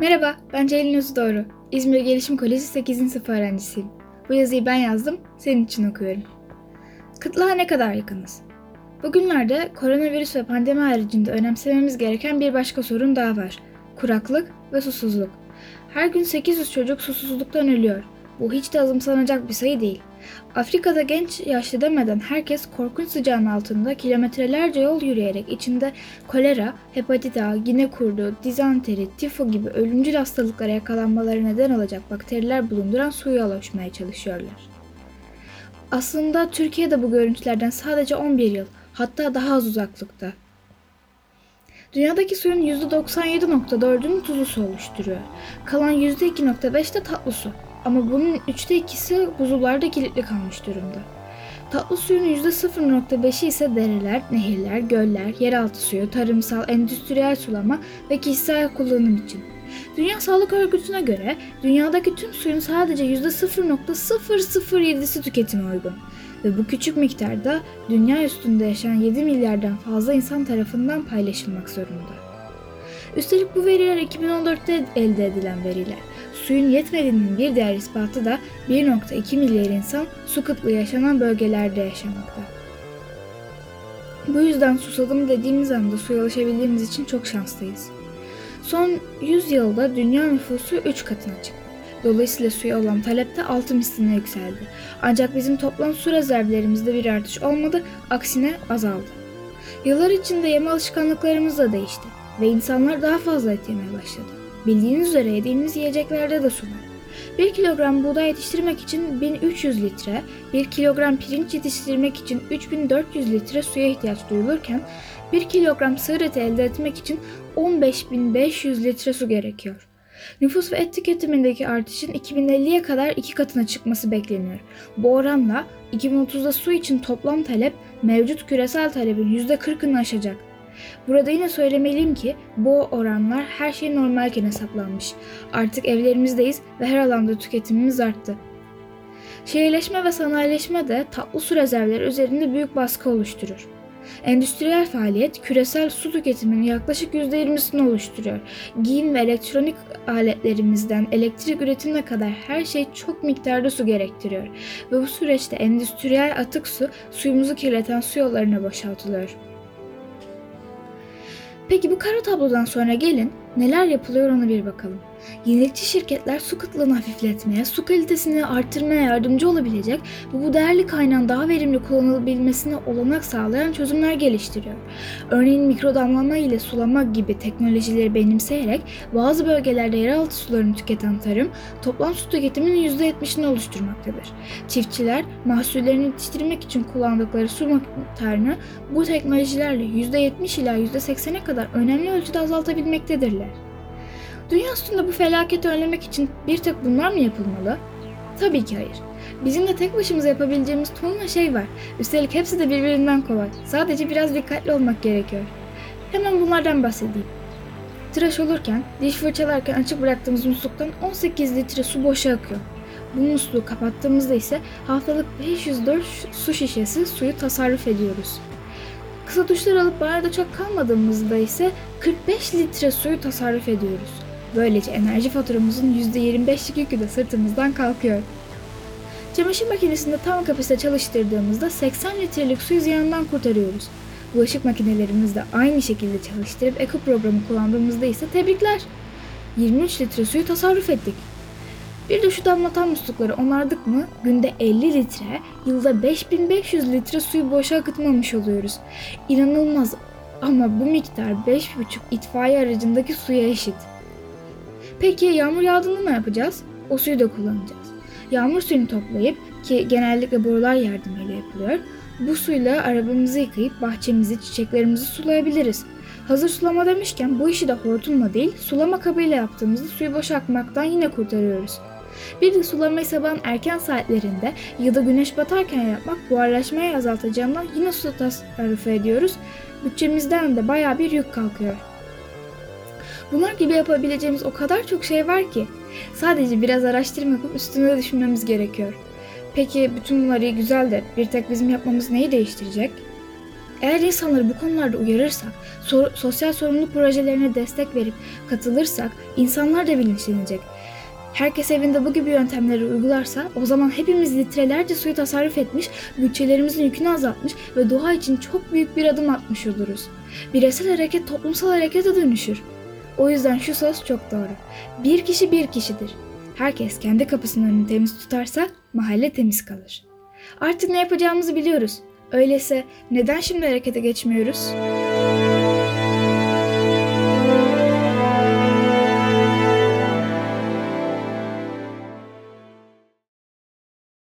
Merhaba, ben Ceylin Özdoğru. İzmir Gelişim Koleji 8. sınıf öğrencisiyim. Bu yazıyı ben yazdım, senin için okuyorum. Kıtlığa ne kadar yakınız? Bugünlerde koronavirüs ve pandemi haricinde önemsememiz gereken bir başka sorun daha var. Kuraklık ve susuzluk. Her gün 800 çocuk susuzluktan ölüyor. Bu hiç de azımsanacak bir sayı değil. Afrika'da genç yaşlı demeden herkes korkunç sıcağın altında kilometrelerce yol yürüyerek içinde kolera, hepatit A, gine kurdu, dizanteri, tifo gibi ölümcül hastalıklara yakalanmaları neden olacak bakteriler bulunduran suya ulaşmaya çalışıyorlar. Aslında Türkiye'de bu görüntülerden sadece 11 yıl, hatta daha az uzaklıkta. Dünyadaki suyun %97.4'ünü tuzlu su oluşturuyor. Kalan %2.5 de tatlı su. Ama bunun üçte ikisi buzullarda kilitli kalmış durumda. Tatlı suyun %0.5'i ise dereler, nehirler, göller, yeraltı suyu, tarımsal, endüstriyel sulama ve kişisel kullanım için. Dünya Sağlık Örgütü'ne göre dünyadaki tüm suyun sadece %0.007'si tüketime uygun. Ve bu küçük miktarda dünya üstünde yaşayan 7 milyardan fazla insan tarafından paylaşılmak zorunda. Üstelik bu veriler 2014'te elde edilen veriler. Suyun yetmediğinin bir diğer ispatı da 1.2 milyar insan su kıtlığı yaşanan bölgelerde yaşamakta. Bu yüzden susadım dediğimiz anda suya ulaşabildiğimiz için çok şanslıyız. Son 100 yılda dünya nüfusu 3 katına çıktı. Dolayısıyla suya olan talep de 6 misline yükseldi. Ancak bizim toplam su rezervlerimizde bir artış olmadı, aksine azaldı. Yıllar içinde yeme alışkanlıklarımız da değişti ve insanlar daha fazla et yemeye başladı. Bildiğiniz üzere yediğimiz yiyeceklerde de su var. 1 kilogram buğday yetiştirmek için 1300 litre, 1 kilogram pirinç yetiştirmek için 3400 litre suya ihtiyaç duyulurken 1 kilogram sığır eti elde etmek için 15500 litre su gerekiyor. Nüfus ve et tüketimindeki artışın 2050'ye kadar iki katına çıkması bekleniyor. Bu oranla 2030'da su için toplam talep mevcut küresel talebin %40'ını aşacak. Burada yine söylemeliyim ki bu oranlar her şey normalken hesaplanmış. Artık evlerimizdeyiz ve her alanda tüketimimiz arttı. Şehirleşme ve sanayileşme de tatlı su rezervleri üzerinde büyük baskı oluşturur. Endüstriyel faaliyet küresel su tüketiminin yaklaşık %20'sini oluşturuyor. Giyim ve elektronik aletlerimizden elektrik üretimine kadar her şey çok miktarda su gerektiriyor ve bu süreçte endüstriyel atık su suyumuzu kirleten su yollarına boşaltılıyor. Peki bu kara tablodan sonra gelin neler yapılıyor ona bir bakalım. Yenilikçi şirketler su kıtlığını hafifletmeye, su kalitesini artırmaya yardımcı olabilecek ve bu değerli kaynağın daha verimli kullanılabilmesine olanak sağlayan çözümler geliştiriyor. Örneğin mikrodamlama ile sulama gibi teknolojileri benimseyerek bazı bölgelerde yeraltı sularını tüketen tarım toplam su tüketiminin %70'ini oluşturmaktadır. Çiftçiler mahsullerini yetiştirmek için kullandıkları su miktarını bu teknolojilerle %70 ila %80'e kadar önemli ölçüde azaltabilmektedirler. Dünya üstünde bu felaketi önlemek için bir tek bunlar mı yapılmalı? Tabii ki hayır. Bizim de tek başımıza yapabileceğimiz tonla şey var. Üstelik hepsi de birbirinden kolay. Sadece biraz dikkatli olmak gerekiyor. Hemen bunlardan bahsedeyim. Tıraş olurken, diş fırçalarken açık bıraktığımız musluktan 18 litre su boşa akıyor. Bu musluğu kapattığımızda ise haftalık 504 su şişesi suyu tasarruf ediyoruz. Kısa duşlar alıp banyoda çok kalmadığımızda ise 45 litre suyu tasarruf ediyoruz. Böylece enerji faturamızın %25'lik yükü de sırtımızdan kalkıyor. Çamaşır makinesinde tam kapasite çalıştırdığımızda 80 litrelik suyu ziyandan kurtarıyoruz. Bulaşık makinelerimizi de aynı şekilde çalıştırıp Eco programı kullandığımızda ise tebrikler. 23 litre suyu tasarruf ettik. Bir de şu damlatan muslukları onardık mı günde 50 litre, yılda 5500 litre suyu boşa akıtmamış oluyoruz. İnanılmaz ama bu miktar 5,5 itfaiye aracındaki suya eşit. Peki yağmur yağdığında ne yapacağız? O suyu da kullanacağız. Yağmur suyunu toplayıp ki genellikle borular yardımıyla yapılıyor. Bu suyla arabamızı yıkayıp bahçemizi, çiçeklerimizi sulayabiliriz. Hazır sulama demişken bu işi de hortumla değil sulama kabıyla yaptığımızda suyu boş akmaktan yine kurtarıyoruz. Bir de sulamayı sabahın erken saatlerinde ya da güneş batarken yapmak buharlaşmayı azaltacağından yine su tasarrufu ediyoruz. Bütçemizden de baya bir yük kalkıyor. Bunlar gibi yapabileceğimiz o kadar çok şey var ki. Sadece biraz araştırma yapıp üstüne düşünmemiz gerekiyor. Peki bütün bunlar iyi güzel de bir tek bizim yapmamız neyi değiştirecek? Eğer insanları bu konularda uyarırsak, sor- sosyal sorumluluk projelerine destek verip katılırsak insanlar da bilinçlenecek. Herkes evinde bu gibi yöntemleri uygularsa o zaman hepimiz litrelerce suyu tasarruf etmiş, bütçelerimizin yükünü azaltmış ve doğa için çok büyük bir adım atmış oluruz. Bireysel hareket toplumsal harekete dönüşür. O yüzden şu söz çok doğru. Bir kişi bir kişidir. Herkes kendi kapısının önünü temiz tutarsa mahalle temiz kalır. Artık ne yapacağımızı biliyoruz. Öyleyse neden şimdi harekete geçmiyoruz?